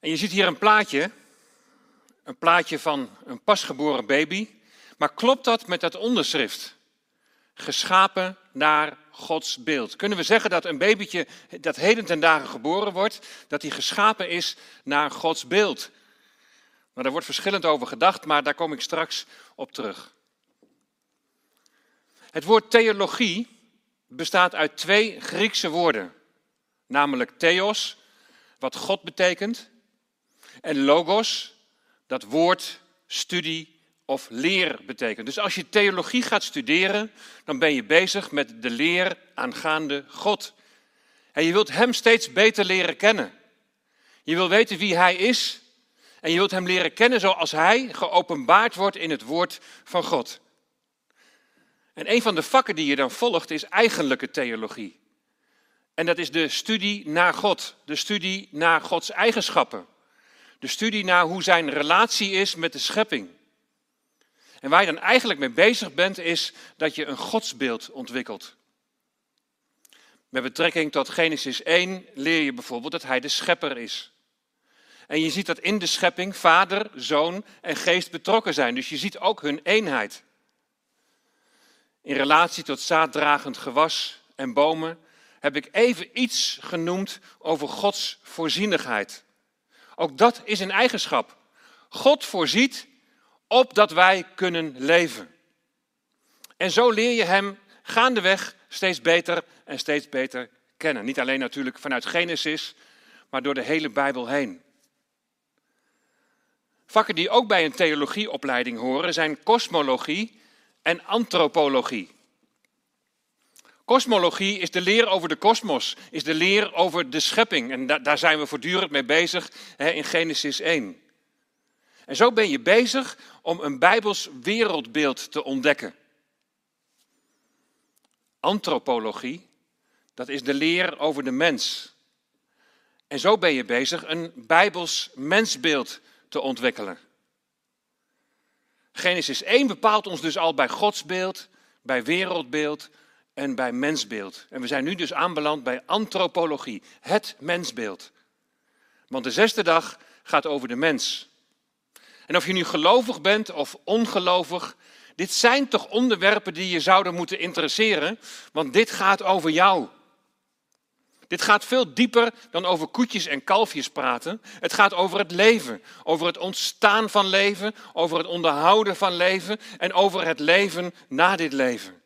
En je ziet hier een plaatje, een plaatje van een pasgeboren baby. Maar klopt dat met dat onderschrift? Geschapen naar Gods beeld. Kunnen we zeggen dat een babytje dat heden ten dagen geboren wordt, dat hij geschapen is naar Gods beeld? Nou, daar wordt verschillend over gedacht, maar daar kom ik straks op terug. Het woord theologie bestaat uit twee Griekse woorden, namelijk theos, wat God betekent, en logos, dat woord, studie of leer betekent. Dus als je theologie gaat studeren, dan ben je bezig met de leer aangaande God. En je wilt Hem steeds beter leren kennen. Je wil weten wie Hij is en je wilt Hem leren kennen zoals Hij geopenbaard wordt in het woord van God. En een van de vakken die je dan volgt is eigenlijke theologie. En dat is de studie naar God, de studie naar Gods eigenschappen. De studie naar hoe zijn relatie is met de schepping. En waar je dan eigenlijk mee bezig bent, is dat je een godsbeeld ontwikkelt. Met betrekking tot Genesis 1 leer je bijvoorbeeld dat hij de schepper is. En je ziet dat in de schepping vader, zoon en geest betrokken zijn. Dus je ziet ook hun eenheid. In relatie tot zaaddragend gewas en bomen heb ik even iets genoemd over Gods voorzienigheid. Ook dat is een eigenschap. God voorziet opdat wij kunnen leven. En zo leer je Hem gaandeweg steeds beter en steeds beter kennen. Niet alleen natuurlijk vanuit Genesis, maar door de hele Bijbel heen. Vakken die ook bij een theologieopleiding horen zijn kosmologie en antropologie. Kosmologie is de leer over de kosmos, is de leer over de schepping. En daar zijn we voortdurend mee bezig hè, in Genesis 1. En zo ben je bezig om een Bijbels wereldbeeld te ontdekken. Antropologie, dat is de leer over de mens. En zo ben je bezig een Bijbels mensbeeld te ontwikkelen. Genesis 1 bepaalt ons dus al bij godsbeeld, bij wereldbeeld en bij mensbeeld. En we zijn nu dus aanbeland bij antropologie, het mensbeeld. Want de zesde dag gaat over de mens. En of je nu gelovig bent of ongelovig, dit zijn toch onderwerpen die je zouden moeten interesseren, want dit gaat over jou. Dit gaat veel dieper dan over koetjes en kalfjes praten. Het gaat over het leven, over het ontstaan van leven, over het onderhouden van leven en over het leven na dit leven.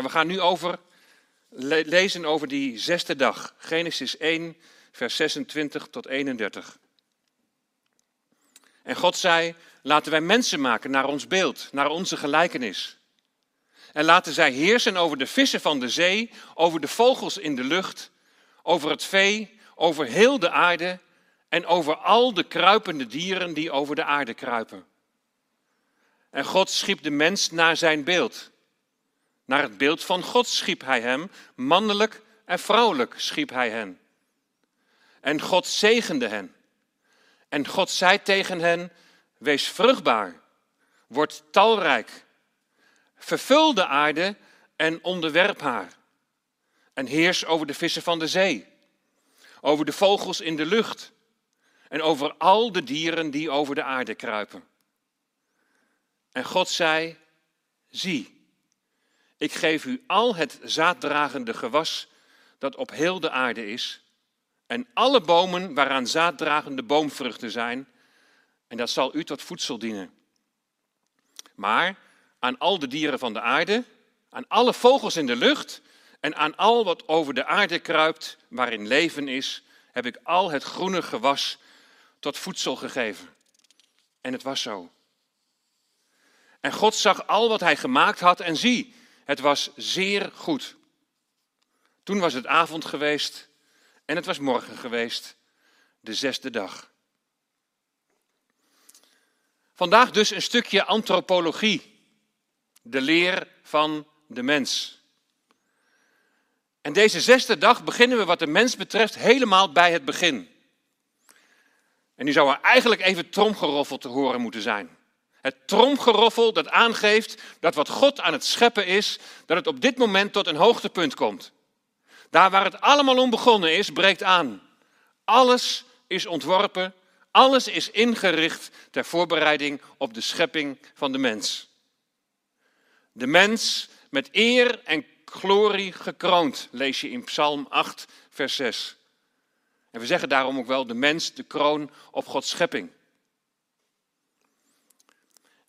En we gaan nu over, lezen over die zesde dag, Genesis 1, vers 26 tot 31. En God zei, laten wij mensen maken naar ons beeld, naar onze gelijkenis. En laten zij heersen over de vissen van de zee, over de vogels in de lucht, over het vee, over heel de aarde en over al de kruipende dieren die over de aarde kruipen. En God schiep de mens naar zijn beeld. Naar het beeld van God schiep hij hem, mannelijk en vrouwelijk schiep hij hen. En God zegende hen. En God zei tegen hen: Wees vruchtbaar, word talrijk, vervul de aarde en onderwerp haar. En heers over de vissen van de zee, over de vogels in de lucht en over al de dieren die over de aarde kruipen. En God zei: Zie, ik geef u al het zaaddragende gewas dat op heel de aarde is en alle bomen waaraan zaaddragende boomvruchten zijn, en dat zal u tot voedsel dienen. Maar aan al de dieren van de aarde, aan alle vogels in de lucht en aan al wat over de aarde kruipt, waarin leven is, heb ik al het groene gewas tot voedsel gegeven. En het was zo. En God zag al wat hij gemaakt had en zie, het was zeer goed. Toen was het avond geweest en het was morgen geweest, de zesde dag. Vandaag dus een stukje antropologie, de leer van de mens. En deze zesde dag beginnen we wat de mens betreft helemaal bij het begin. En nu zou er eigenlijk even tromgeroffel te horen moeten zijn. Het tromgeroffel dat aangeeft dat wat God aan het scheppen is, dat het op dit moment tot een hoogtepunt komt. Daar waar het allemaal om begonnen is, breekt aan. Alles is ontworpen, alles is ingericht ter voorbereiding op de schepping van de mens. De mens met eer en glorie gekroond, lees je in Psalm 8, vers 6. En we zeggen daarom ook wel de mens de kroon op Gods schepping.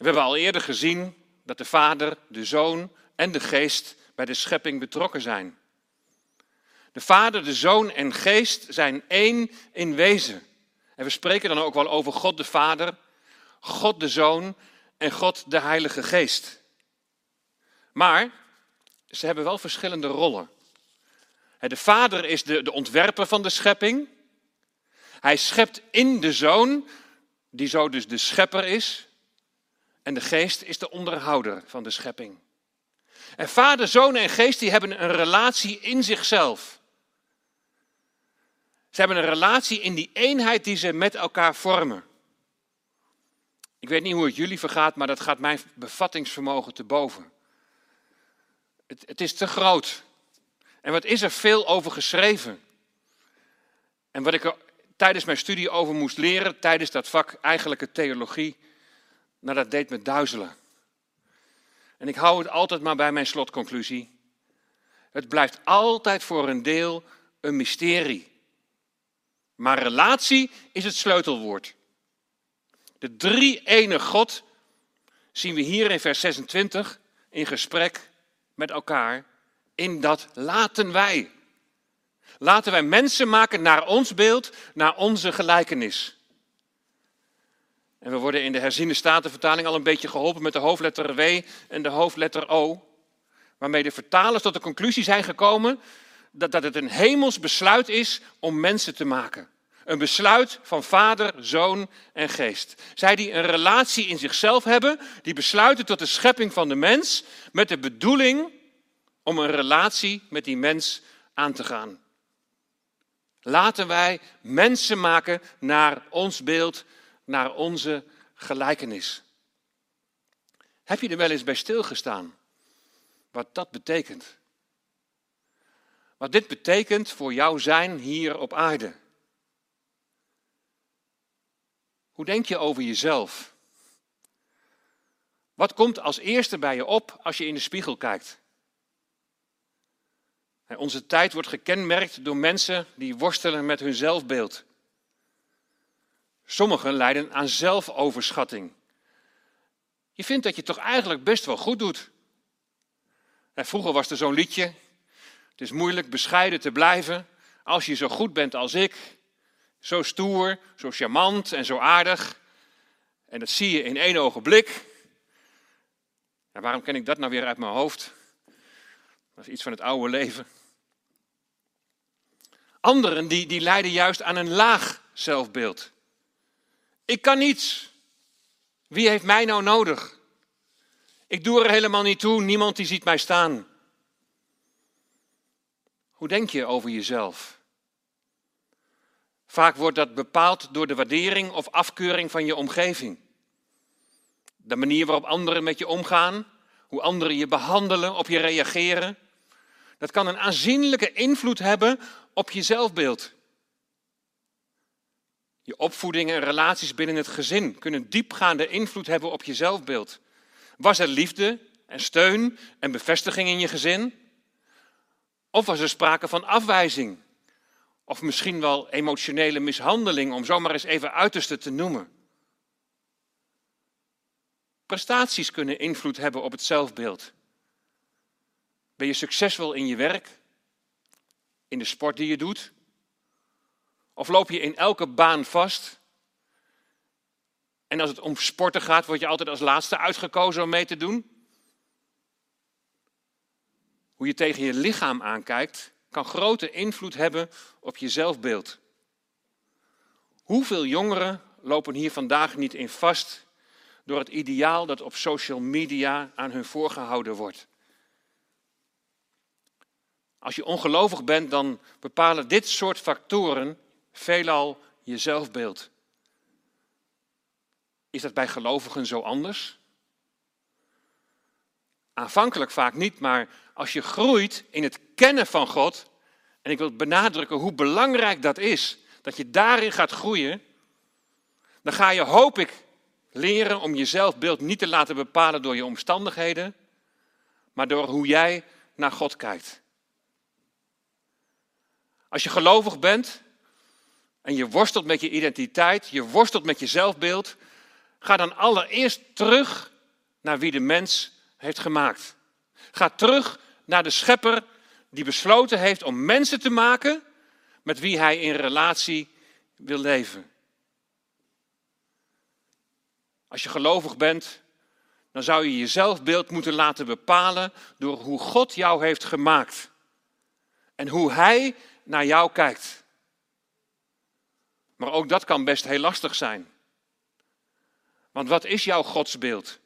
We hebben al eerder gezien dat de Vader, de Zoon en de Geest bij de schepping betrokken zijn. De Vader, de Zoon en Geest zijn één in wezen. En we spreken dan ook wel over God de Vader, God de Zoon en God de Heilige Geest. Maar ze hebben wel verschillende rollen. De Vader is de, de ontwerper van de schepping. Hij schept in de Zoon, die zo dus de schepper is. En de Geest is de onderhouder van de schepping. En Vader, Zoon en Geest die hebben een relatie in zichzelf. Ze hebben een relatie in die eenheid die ze met elkaar vormen. Ik weet niet hoe het jullie vergaat, maar dat gaat mijn bevattingsvermogen te boven. Het, het is te groot. En wat is er veel over geschreven? En wat ik er tijdens mijn studie over moest leren, tijdens dat vak eigenlijke theologie, nou dat deed me duizelen. En ik hou het altijd maar bij mijn slotconclusie. Het blijft altijd voor een deel een mysterie. Maar relatie is het sleutelwoord. De drie ene God zien we hier in vers 26 in gesprek met elkaar in dat laten wij. Laten wij mensen maken naar ons beeld, naar onze gelijkenis. En we worden in de herziende statenvertaling al een beetje geholpen met de hoofdletter W en de hoofdletter O. Waarmee de vertalers tot de conclusie zijn gekomen dat, dat het een hemels besluit is om mensen te maken. Een besluit van vader, zoon en geest. Zij die een relatie in zichzelf hebben, die besluiten tot de schepping van de mens met de bedoeling om een relatie met die mens aan te gaan. Laten wij mensen maken naar ons beeld, naar onze gelijkenis. Heb je er wel eens bij stilgestaan wat dat betekent? Wat dit betekent voor jouw zijn hier op aarde. Hoe denk je over jezelf? Wat komt als eerste bij je op als je in de spiegel kijkt? Onze tijd wordt gekenmerkt door mensen die worstelen met hun zelfbeeld. Sommigen lijden aan zelfoverschatting. Je vindt dat je toch eigenlijk best wel goed doet. vroeger was er zo'n liedje. Het is moeilijk bescheiden te blijven als je zo goed bent als ik. Zo stoer, zo charmant en zo aardig. En dat zie je in één ogenblik. En waarom ken ik dat nou weer uit mijn hoofd? Dat is iets van het oude leven. Anderen die, die lijden juist aan een laag zelfbeeld. Ik kan niets. Wie heeft mij nou nodig? Ik doe er helemaal niet toe, niemand die ziet mij staan. Hoe denk je over jezelf? Vaak wordt dat bepaald door de waardering of afkeuring van je omgeving. De manier waarop anderen met je omgaan, hoe anderen je behandelen, op je reageren. Dat kan een aanzienlijke invloed hebben op je zelfbeeld. Je opvoeding en relaties binnen het gezin kunnen diepgaande invloed hebben op je zelfbeeld. Was er liefde en steun en bevestiging in je gezin? Of was er sprake van afwijzing? Of misschien wel emotionele mishandeling, om zomaar eens even uiterste te noemen. Prestaties kunnen invloed hebben op het zelfbeeld. Ben je succesvol in je werk? In de sport die je doet? Of loop je in elke baan vast? En als het om sporten gaat, word je altijd als laatste uitgekozen om mee te doen? Hoe je tegen je lichaam aankijkt, kan grote invloed hebben op je zelfbeeld. Hoeveel jongeren lopen hier vandaag niet in vast door het ideaal dat op social media aan hun voorgehouden wordt? Als je ongelovig bent, dan bepalen dit soort factoren veelal je zelfbeeld. Is dat bij gelovigen zo anders? Aanvankelijk vaak niet, maar als je groeit in het kennen van God, en ik wil benadrukken hoe belangrijk dat is, dat je daarin gaat groeien, dan ga je, hoop ik, leren om je zelfbeeld niet te laten bepalen door je omstandigheden, maar door hoe jij naar God kijkt. Als je gelovig bent en je worstelt met je identiteit, je worstelt met je zelfbeeld, ga dan allereerst terug naar wie de mens heeft gemaakt. Ga terug naar de schepper die besloten heeft om mensen te maken met wie hij in relatie wil leven. Als je gelovig bent, dan zou je je zelfbeeld moeten laten bepalen door hoe God jou heeft gemaakt. En hoe Hij naar jou kijkt. Maar ook dat kan best heel lastig zijn. Want wat is jouw godsbeeld?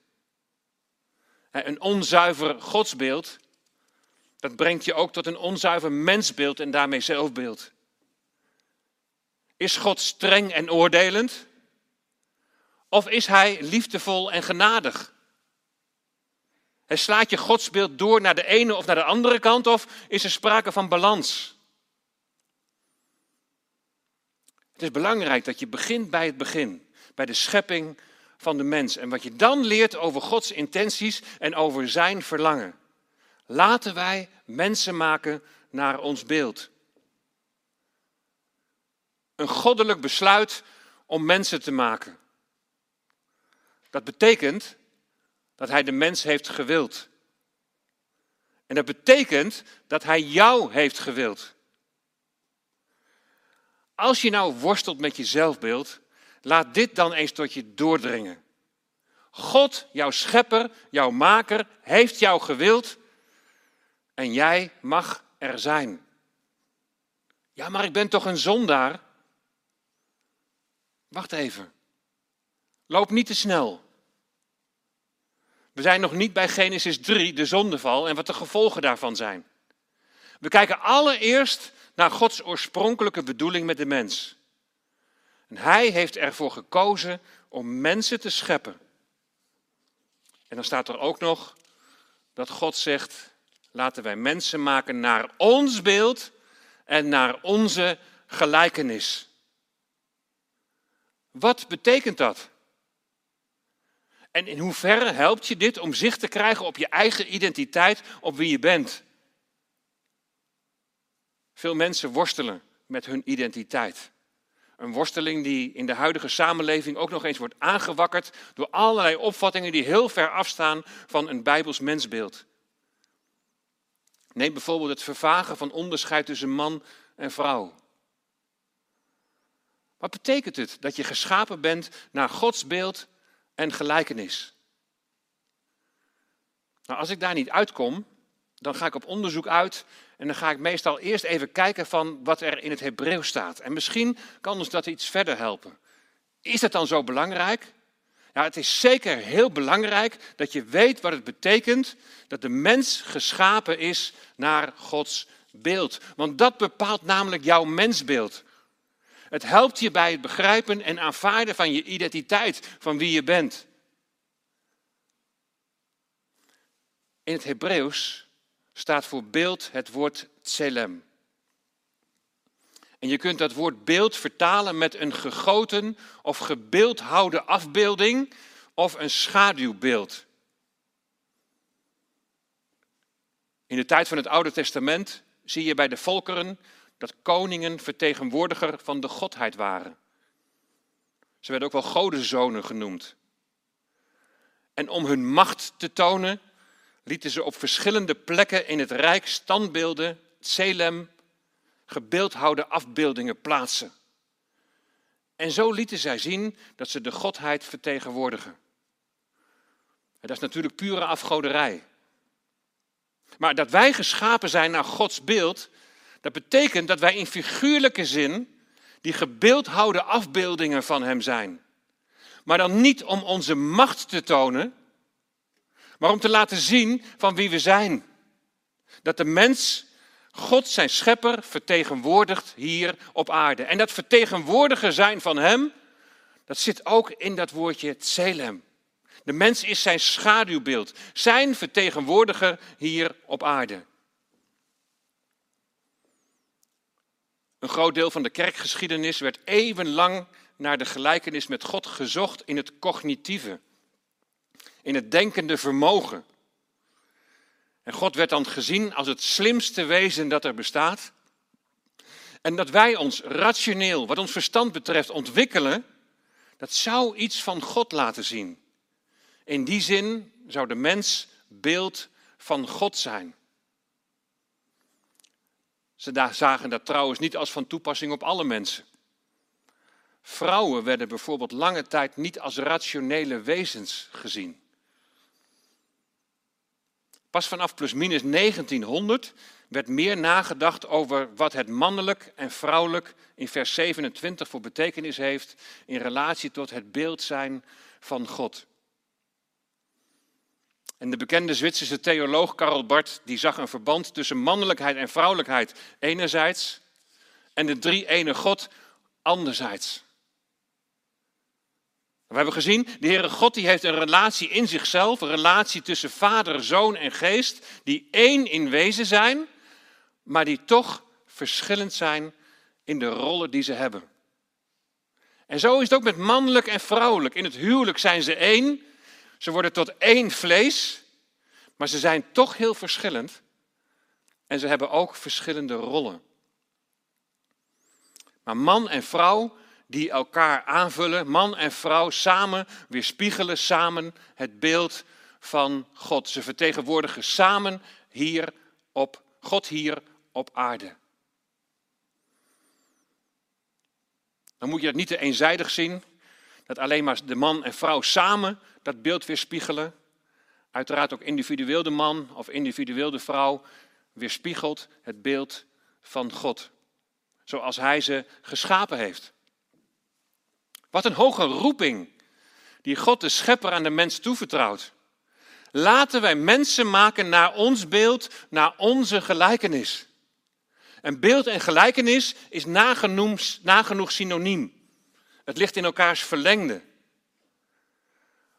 Een onzuiver godsbeeld, dat brengt je ook tot een onzuiver mensbeeld en daarmee zelfbeeld. Is God streng en oordelend? Of is Hij liefdevol en genadig? Hij slaat je godsbeeld door naar de ene of naar de andere kant, of is er sprake van balans? Het is belangrijk dat je begint bij het begin, bij de schepping van de mens. En wat je dan leert over Gods intenties en over zijn verlangen. Laten wij mensen maken naar ons beeld. Een goddelijk besluit om mensen te maken. Dat betekent dat hij de mens heeft gewild. En dat betekent dat hij jou heeft gewild. Als je nou worstelt met je zelfbeeld, laat dit dan eens tot je doordringen. God, jouw schepper, jouw maker, heeft jou gewild en jij mag er zijn. Ja, maar ik ben toch een zondaar? Wacht even. Loop niet te snel. We zijn nog niet bij Genesis 3, de zondeval en wat de gevolgen daarvan zijn. We kijken allereerst naar Gods oorspronkelijke bedoeling met de mens. En hij heeft ervoor gekozen om mensen te scheppen. En dan staat er ook nog dat God zegt: laten wij mensen maken naar ons beeld en naar onze gelijkenis. Wat betekent dat? En in hoeverre helpt je dit om zicht te krijgen op je eigen identiteit, op wie je bent? Veel mensen worstelen met hun identiteit. Een worsteling die in de huidige samenleving ook nog eens wordt aangewakkerd door allerlei opvattingen die heel ver afstaan van een bijbels mensbeeld. Neem bijvoorbeeld het vervagen van onderscheid tussen man en vrouw. Wat betekent het dat je geschapen bent naar Gods beeld en gelijkenis? Nou, als ik daar niet uitkom, dan ga ik op onderzoek uit en dan ga ik meestal eerst even kijken van wat er in het Hebreeuws staat. En misschien kan ons dat iets verder helpen. Is het dan zo belangrijk? Ja, het is zeker heel belangrijk dat je weet wat het betekent dat de mens geschapen is naar Gods beeld. Want dat bepaalt namelijk jouw mensbeeld. Het helpt je bij het begrijpen en aanvaarden van je identiteit, van wie je bent. In het Hebreeuws staat voor beeld het woord tselem. En je kunt dat woord beeld vertalen met een gegoten of gebeeldhouwde afbeelding of een schaduwbeeld. In de tijd van het Oude Testament zie je bij de volkeren dat koningen vertegenwoordiger van de godheid waren. Ze werden ook wel godenzonen genoemd. En om hun macht te tonen, lieten ze op verschillende plekken in het rijk standbeelden, Selem, gebeeldhouwde afbeeldingen plaatsen. En zo lieten zij zien dat ze de godheid vertegenwoordigen. En dat is natuurlijk pure afgoderij. Maar dat wij geschapen zijn naar Gods beeld, dat betekent dat wij in figuurlijke zin die gebeeldhouwde afbeeldingen van Hem zijn. Maar dan niet om onze macht te tonen, maar om te laten zien van wie we zijn. Dat de mens God zijn schepper vertegenwoordigt hier op aarde. En dat vertegenwoordiger zijn van Hem, dat zit ook in dat woordje tselem. De mens is zijn schaduwbeeld, zijn vertegenwoordiger hier op aarde. Een groot deel van de kerkgeschiedenis werd eeuwenlang naar de gelijkenis met God gezocht in het cognitieve, in het denkende vermogen. En God werd dan gezien als het slimste wezen dat er bestaat. En dat wij ons rationeel, wat ons verstand betreft, ontwikkelen, dat zou iets van God laten zien. In die zin zou de mens beeld van God zijn. Ze zagen dat trouwens niet als van toepassing op alle mensen. Vrouwen werden bijvoorbeeld lange tijd niet als rationele wezens gezien. Pas vanaf plusminus 1900 werd meer nagedacht over wat het mannelijk en vrouwelijk in vers 27 voor betekenis heeft in relatie tot het beeld zijn van God. En de bekende Zwitserse theoloog Karl Barth die zag een verband tussen mannelijkheid en vrouwelijkheid enerzijds en de drie ene God anderzijds. We hebben gezien, de Heere God die heeft een relatie in zichzelf, een relatie tussen Vader, Zoon en Geest, die één in wezen zijn, maar die toch verschillend zijn in de rollen die ze hebben. En zo is het ook met mannelijk en vrouwelijk. In het huwelijk zijn ze één, ze worden tot één vlees, maar ze zijn toch heel verschillend en ze hebben ook verschillende rollen. Maar man en vrouw die elkaar aanvullen, man en vrouw samen weerspiegelen samen het beeld van God. Ze vertegenwoordigen samen hier op God hier op aarde. Dan moet je dat niet te eenzijdig zien, dat alleen maar de man en vrouw samen dat beeld weerspiegelen. Uiteraard ook individueel de man of individueel de vrouw weerspiegelt het beeld van God, zoals Hij ze geschapen heeft. Wat een hoge roeping die God de schepper aan de mens toevertrouwt. Laten wij mensen maken naar ons beeld, naar onze gelijkenis. En beeld en gelijkenis is nagenoeg, nagenoeg synoniem. Het ligt in elkaars verlengde.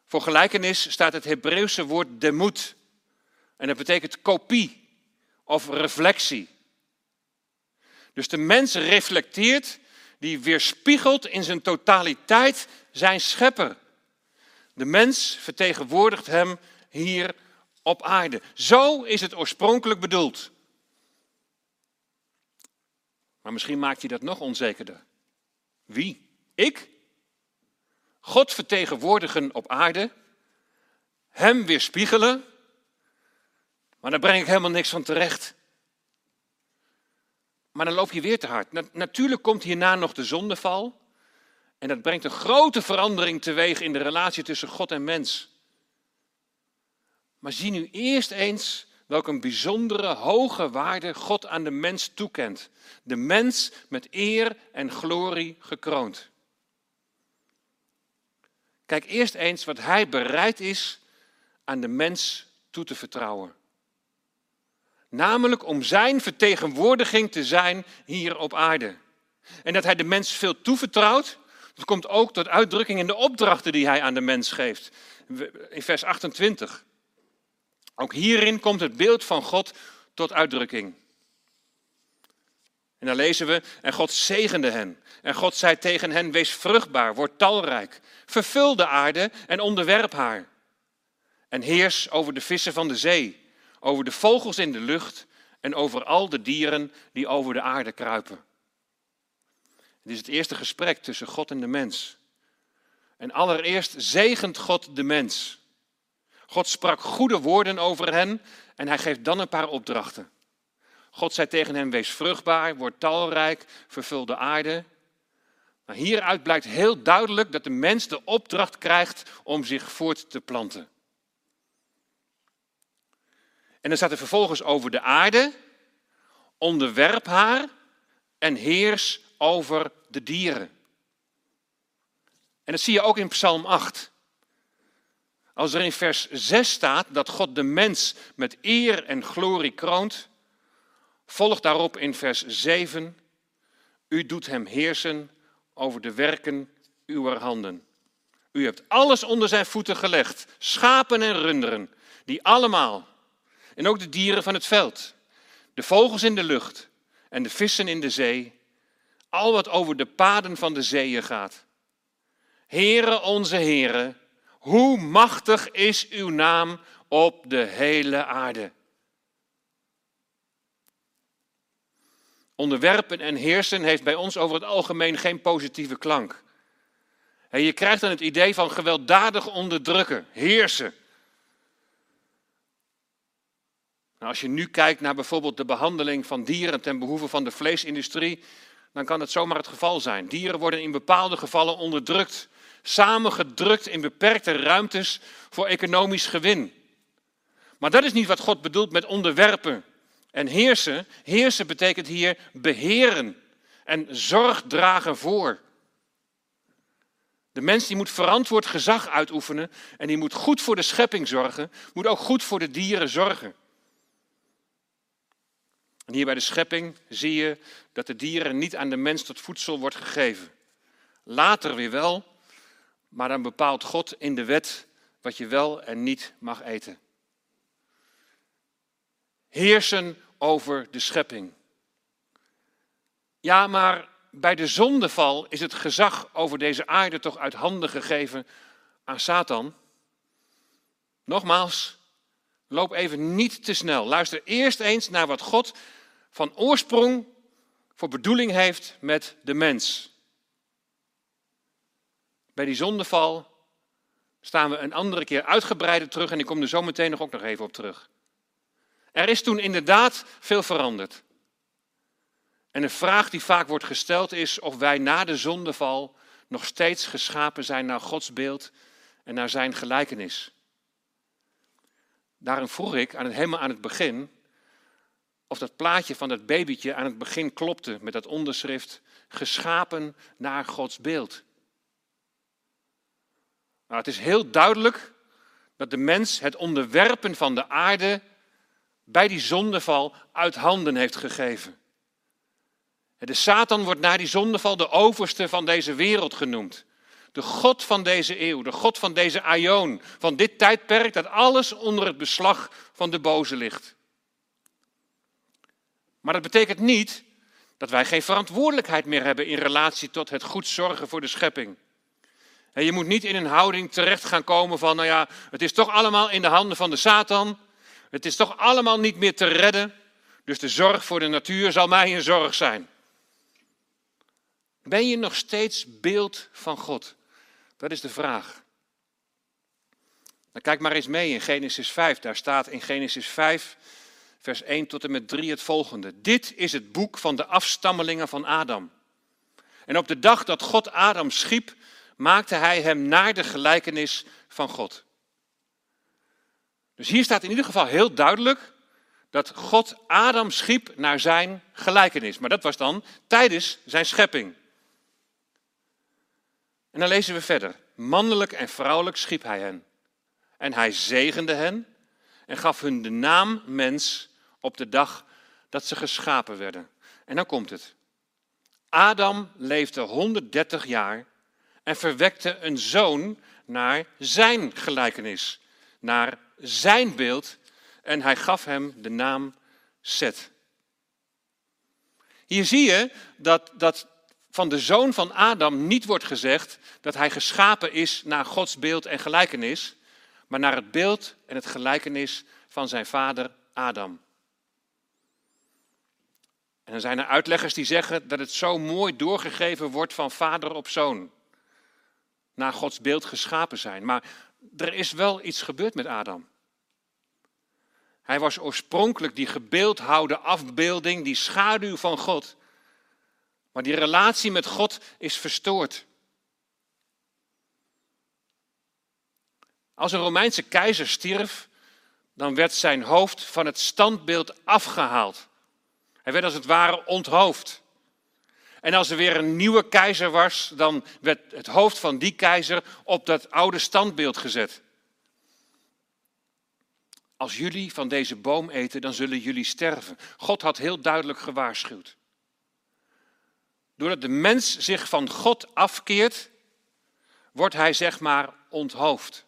Voor gelijkenis staat het Hebreeuwse woord demut. En dat betekent kopie of reflectie. Dus de mens reflecteert die weerspiegelt in zijn totaliteit zijn schepper. De mens vertegenwoordigt hem hier op aarde. Zo is het oorspronkelijk bedoeld. Maar misschien maakt je dat nog onzekerder. Wie? Ik? God vertegenwoordigen op aarde, Hem weerspiegelen, maar daar breng ik helemaal niks van terecht. Maar dan loop je weer te hard. natuurlijk komt hierna nog de zondeval. En dat brengt een grote verandering teweeg in de relatie tussen God en mens. Maar zie nu eerst eens welke een bijzondere hoge waarde God aan de mens toekent. De mens met eer en glorie gekroond. Kijk eerst eens wat hij bereid is aan de mens toe te vertrouwen. Namelijk om zijn vertegenwoordiging te zijn hier op aarde. En dat hij de mens veel toevertrouwt, dat komt ook tot uitdrukking in de opdrachten die hij aan de mens geeft. In vers 28. Ook hierin komt het beeld van God tot uitdrukking. En dan lezen we, en God zegende hen. En God zei tegen hen, wees vruchtbaar, word talrijk. Vervul de aarde en onderwerp haar. En heers over de vissen van de zee over de vogels in de lucht en over al de dieren die over de aarde kruipen. Het is het eerste gesprek tussen God en de mens. En allereerst zegent God de mens. God sprak goede woorden over hen en hij geeft dan een paar opdrachten. God zei tegen hen: Wees vruchtbaar, word talrijk, vervul de aarde. Maar hieruit blijkt heel duidelijk dat de mens de opdracht krijgt om zich voort te planten. En dan staat er vervolgens over de aarde, onderwerp haar en heers over de dieren. En dat zie je ook in Psalm 8. Als er in vers 6 staat dat God de mens met eer en glorie kroont, volgt daarop in vers 7, u doet hem heersen over de werken uw handen. U hebt alles onder zijn voeten gelegd, schapen en runderen, die allemaal en ook de dieren van het veld, de vogels in de lucht en de vissen in de zee Al wat over de paden van de zeeën gaat. Heere onze Heere, hoe machtig is uw naam op de hele aarde. Onderwerpen en heersen heeft bij ons over het algemeen geen positieve klank. En je krijgt dan het idee van gewelddadig onderdrukken, heersen. Nou, als je nu kijkt naar bijvoorbeeld de behandeling van dieren ten behoeve van de vleesindustrie, dan kan het zomaar het geval zijn. Dieren worden in bepaalde gevallen onderdrukt, samengedrukt in beperkte ruimtes voor economisch gewin. Maar dat is niet wat God bedoelt met onderwerpen en heersen. Heersen betekent hier beheren en zorg dragen voor. De mens die moet verantwoord gezag uitoefenen en die moet goed voor de schepping zorgen, moet ook goed voor de dieren zorgen. En hier bij de schepping zie je dat de dieren niet aan de mens tot voedsel wordt gegeven. Later weer wel, maar dan bepaalt God in de wet wat je wel en niet mag eten. Heersen over de schepping. Ja, maar bij de zondeval is het gezag over deze aarde toch uit handen gegeven aan Satan. Nogmaals, loop even niet te snel. Luister eerst eens naar wat God van oorsprong voor bedoeling heeft met de mens. Bij die zondeval staan we een andere keer uitgebreider terug en ik kom er zo meteen nog ook nog even op terug. Er is toen inderdaad veel veranderd. En een vraag die vaak wordt gesteld is of wij na de zondeval nog steeds geschapen zijn naar Gods beeld en naar zijn gelijkenis. Daarom vroeg ik aan het, helemaal aan het begin of dat plaatje van dat babytje aan het begin klopte met dat onderschrift geschapen naar Gods beeld. Nou, het is heel duidelijk dat de mens het onderwerpen van de aarde bij die zondeval uit handen heeft gegeven. De Satan wordt na die zondeval de overste van deze wereld genoemd. De God van deze eeuw, de God van deze aion, van dit tijdperk dat alles onder het beslag van de boze ligt. Maar dat betekent niet dat wij geen verantwoordelijkheid meer hebben in relatie tot het goed zorgen voor de schepping. En je moet niet in een houding terecht gaan komen van, nou ja, het is toch allemaal in de handen van de Satan. Het is toch allemaal niet meer te redden. Dus de zorg voor de natuur zal mij een zorg zijn. Ben je nog steeds beeld van God? Dat is de vraag. Dan kijk maar eens mee in Genesis 5. Daar staat in Genesis 5, vers 1 tot en met 3 het volgende. Dit is het boek van de afstammelingen van Adam. En op de dag dat God Adam schiep, maakte hij hem naar de gelijkenis van God. Dus hier staat in ieder geval heel duidelijk dat God Adam schiep naar zijn gelijkenis. Maar dat was dan tijdens zijn schepping. En dan lezen we verder. Mannelijk en vrouwelijk schiep hij hen. En hij zegende hen en gaf hun de naam mens op de dag dat ze geschapen werden. En dan komt het. Adam leefde 130 jaar en verwekte een zoon naar zijn gelijkenis, naar zijn beeld en hij gaf hem de naam Seth. Hier zie je dat, dat van de zoon van Adam niet wordt gezegd dat hij geschapen is naar Gods beeld en gelijkenis, maar naar het beeld en het gelijkenis van zijn vader Adam. En dan zijn er uitleggers die zeggen dat het zo mooi doorgegeven wordt van vader op zoon. Naar Gods beeld geschapen zijn. Maar er is wel iets gebeurd met Adam. Hij was oorspronkelijk die gebeeldhouwde afbeelding, die schaduw van God. Maar die relatie met God is verstoord. Als een Romeinse keizer stierf, dan werd zijn hoofd van het standbeeld afgehaald. Hij werd als het ware onthoofd. En als er weer een nieuwe keizer was, dan werd het hoofd van die keizer op dat oude standbeeld gezet. Als jullie van deze boom eten, dan zullen jullie sterven. God had heel duidelijk gewaarschuwd. Doordat de mens zich van God afkeert, wordt hij zeg maar onthoofd.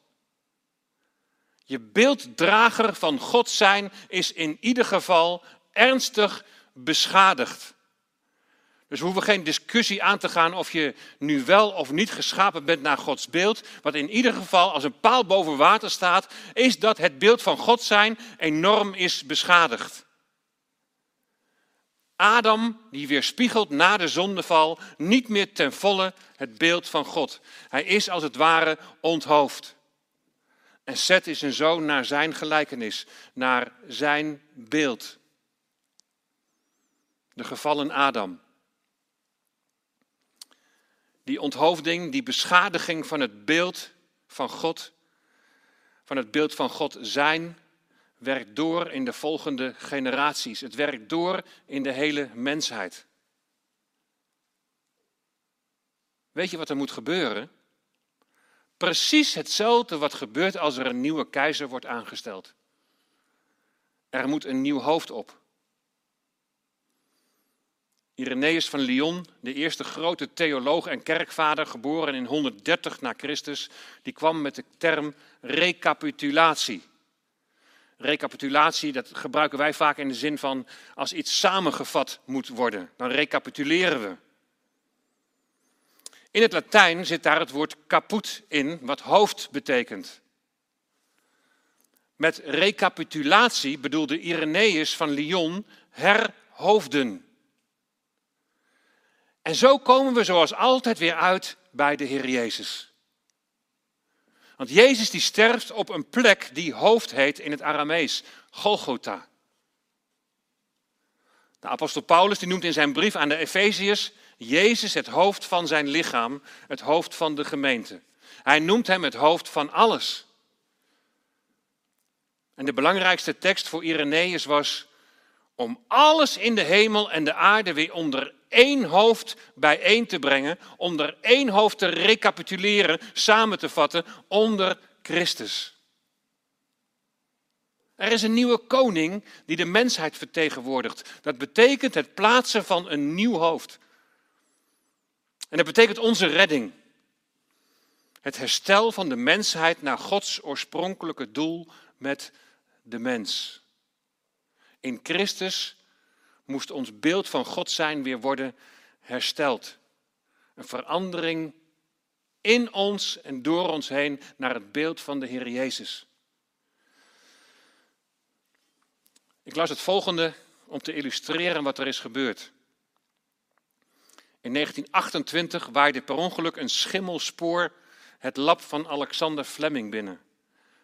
Je beelddrager van God zijn is in ieder geval ernstig beschadigd. Dus we hoeven geen discussie aan te gaan of je nu wel of niet geschapen bent naar Gods beeld. Wat in ieder geval als een paal boven water staat, is dat het beeld van God zijn enorm is beschadigd. Adam, die weerspiegelt na de zondeval niet meer ten volle het beeld van God. Hij is als het ware onthoofd. En Seth is een zoon naar zijn gelijkenis, naar zijn beeld. De gevallen Adam. Die onthoofding, die beschadiging van het beeld van God, van het beeld van God zijn, werkt door in de volgende generaties. Het werkt door in de hele mensheid. Weet je wat er moet gebeuren? Precies hetzelfde wat gebeurt als er een nieuwe keizer wordt aangesteld. Er moet een nieuw hoofd op. Irenaeus van Lyon, de eerste grote theoloog en kerkvader, geboren in 130 na Christus, die kwam met de term recapitulatie. Recapitulatie, dat gebruiken wij vaak in de zin van als iets samengevat moet worden, dan recapituleren we. In het Latijn zit daar het woord caput in, wat hoofd betekent. Met recapitulatie bedoelde Irenaeus van Lyon herhoofden. En zo komen we zoals altijd weer uit bij de Heer Jezus. Want Jezus die sterft op een plek die hoofd heet in het Aramees, Golgotha. De apostel Paulus die noemt in zijn brief aan de Efeziërs Jezus het hoofd van zijn lichaam, het hoofd van de gemeente. Hij noemt hem het hoofd van alles. En de belangrijkste tekst voor Irenaeus was om alles in de hemel en de aarde weer onder één hoofd bijeen te brengen, onder één hoofd te recapituleren, samen te vatten onder Christus. Er is een nieuwe koning die de mensheid vertegenwoordigt. Dat betekent het plaatsen van een nieuw hoofd. En dat betekent onze redding. Het herstel van de mensheid naar Gods oorspronkelijke doel met de mens. In Christus moest ons beeld van God zijn weer worden hersteld. Een verandering in ons en door ons heen naar het beeld van de Heer Jezus. Ik las het volgende om te illustreren wat er is gebeurd. In 1928 waaide per ongeluk een schimmelspoor het lab van Alexander Fleming binnen,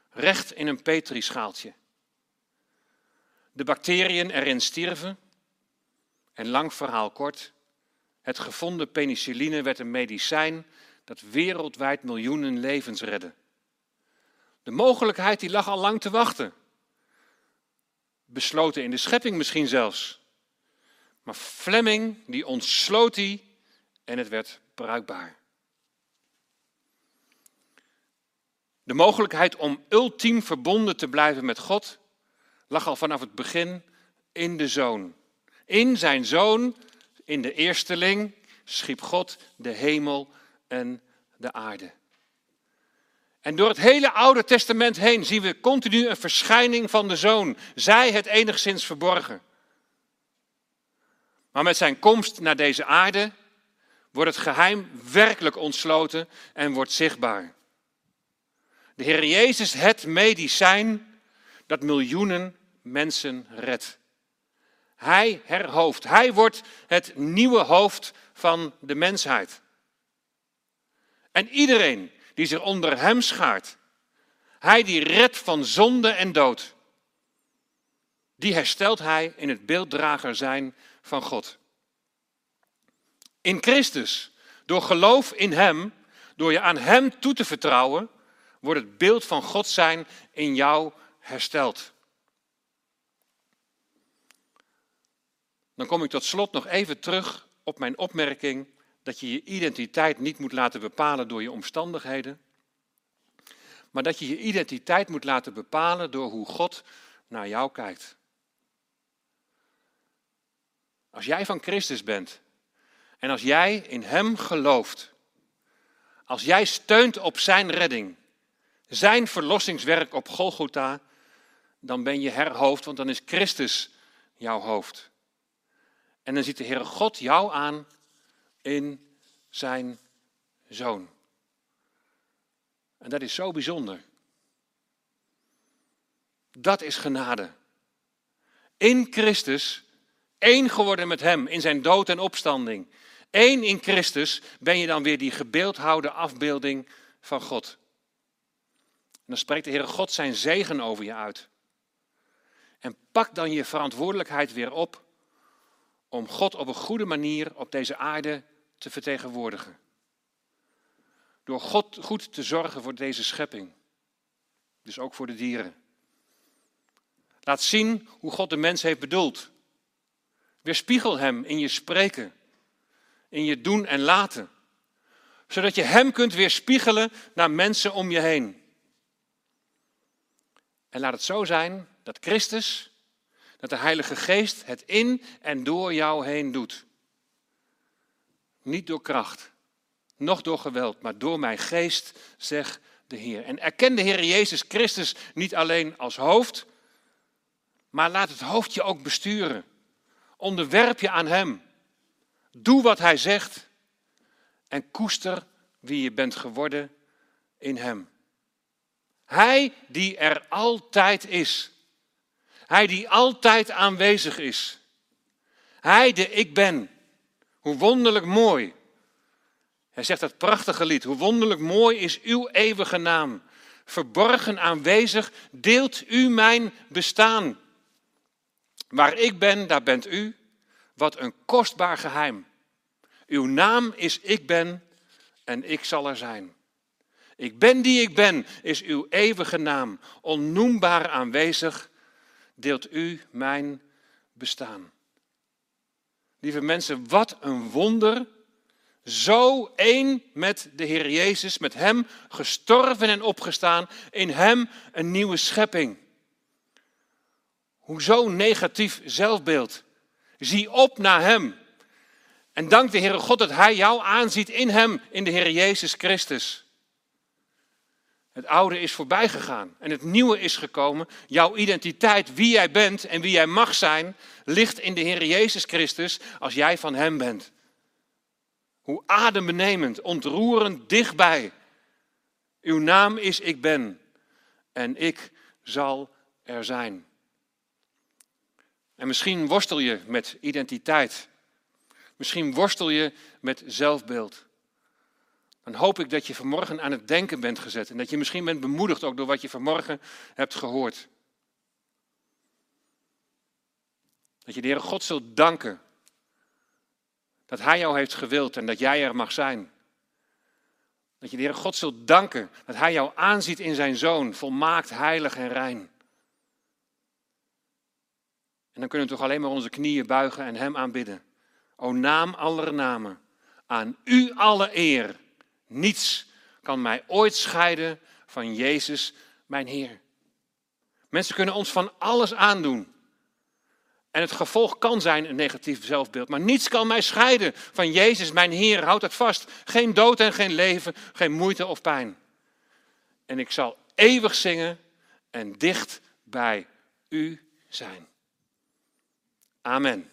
recht in een petrischaaltje. De bacteriën erin stierven en lang verhaal kort, het gevonden penicilline werd een medicijn dat wereldwijd miljoenen levens redde. De mogelijkheid die lag al lang te wachten. Besloten in de schepping misschien zelfs. Maar Fleming die ontsloot die en het werd bruikbaar. De mogelijkheid om ultiem verbonden te blijven met God lag al vanaf het begin in de zoon. In zijn zoon, in de eersteling, schiep God de hemel en de aarde. En door het hele Oude Testament heen zien we continu een verschijning van de zoon. Zij het enigszins verborgen. Maar met zijn komst naar deze aarde wordt het geheim werkelijk ontsloten en wordt zichtbaar. De Heer Jezus, het medicijn dat miljoenen mensen redt. Hij herhoofd. Hij wordt het nieuwe hoofd van de mensheid. En iedereen die zich onder hem schaart, hij die redt van zonde en dood, die herstelt hij in het beelddrager zijn van God. In Christus, door geloof in Hem, door je aan Hem toe te vertrouwen, wordt het beeld van God zijn in jou hersteld. Dan kom ik tot slot nog even terug op mijn opmerking dat je je identiteit niet moet laten bepalen door je omstandigheden, maar dat je je identiteit moet laten bepalen door hoe God naar jou kijkt. Als jij van Christus bent en als jij in Hem gelooft, als jij steunt op Zijn redding, Zijn verlossingswerk op Golgotha, dan ben je herhoofd, want dan is Christus jouw hoofd. En dan ziet de Heere God jou aan in zijn zoon. En dat is zo bijzonder. Dat is genade. In Christus, één geworden met Hem in zijn dood en opstanding. Eén in Christus ben je dan weer die gebeeldhouwde afbeelding van God. En dan spreekt de Heere God zijn zegen over je uit. En pak dan je verantwoordelijkheid weer op om God op een goede manier op deze aarde te vertegenwoordigen. Door God goed te zorgen voor deze schepping. Dus ook voor de dieren. Laat zien hoe God de mens heeft bedoeld. Weerspiegel hem in je spreken, in je doen en laten. Zodat je hem kunt weerspiegelen naar mensen om je heen. En laat het zo zijn dat Christus, dat de Heilige Geest het in en door jou heen doet. Niet door kracht, noch door geweld, maar door mijn geest, zegt de Heer. En erken de Heer Jezus Christus niet alleen als hoofd, maar laat het hoofd je ook besturen. Onderwerp je aan Hem. Doe wat Hij zegt en koester wie je bent geworden in Hem. Hij die er altijd is. Hij die altijd aanwezig is. Hij de ik ben. Hoe wonderlijk mooi. Hij zegt dat prachtige lied. Hoe wonderlijk mooi is uw eeuwige naam. Verborgen aanwezig deelt u mijn bestaan. Waar ik ben, daar bent u. Wat een kostbaar geheim. Uw naam is ik ben en ik zal er zijn. Ik ben die ik ben, is uw eeuwige naam. Onnoembaar aanwezig deelt u mijn bestaan. Lieve mensen, wat een wonder. Zo één met de Heer Jezus, met Hem gestorven en opgestaan, in Hem een nieuwe schepping. Hoezo negatief zelfbeeld? Zie op naar Hem. En dank de Heere God dat Hij jou aanziet in Hem, in de Heer Jezus Christus. Het oude is voorbij gegaan en het nieuwe is gekomen. Jouw identiteit, wie jij bent en wie jij mag zijn, ligt in de Heer Jezus Christus als jij van Hem bent. Hoe adembenemend, ontroerend, dichtbij. Uw naam is Ik Ben en ik zal er zijn. En misschien worstel je met identiteit. Misschien worstel je met zelfbeeld dan hoop ik dat je vanmorgen aan het denken bent gezet. En dat je misschien bent bemoedigd ook door wat je vanmorgen hebt gehoord. Dat je de God zult danken. Dat Hij jou heeft gewild en dat jij er mag zijn. Dat je de God zult danken dat Hij jou aanziet in zijn Zoon, volmaakt, heilig en rein. En dan kunnen we toch alleen maar onze knieën buigen en Hem aanbidden. O naam aller namen, aan U alle eer niets kan mij ooit scheiden van Jezus, mijn Heer. Mensen kunnen ons van alles aandoen. En het gevolg kan zijn een negatief zelfbeeld. Maar niets kan mij scheiden van Jezus, mijn Heer. Houd dat vast. Geen dood en geen leven, geen moeite of pijn. En ik zal eeuwig zingen en dicht bij u zijn. Amen.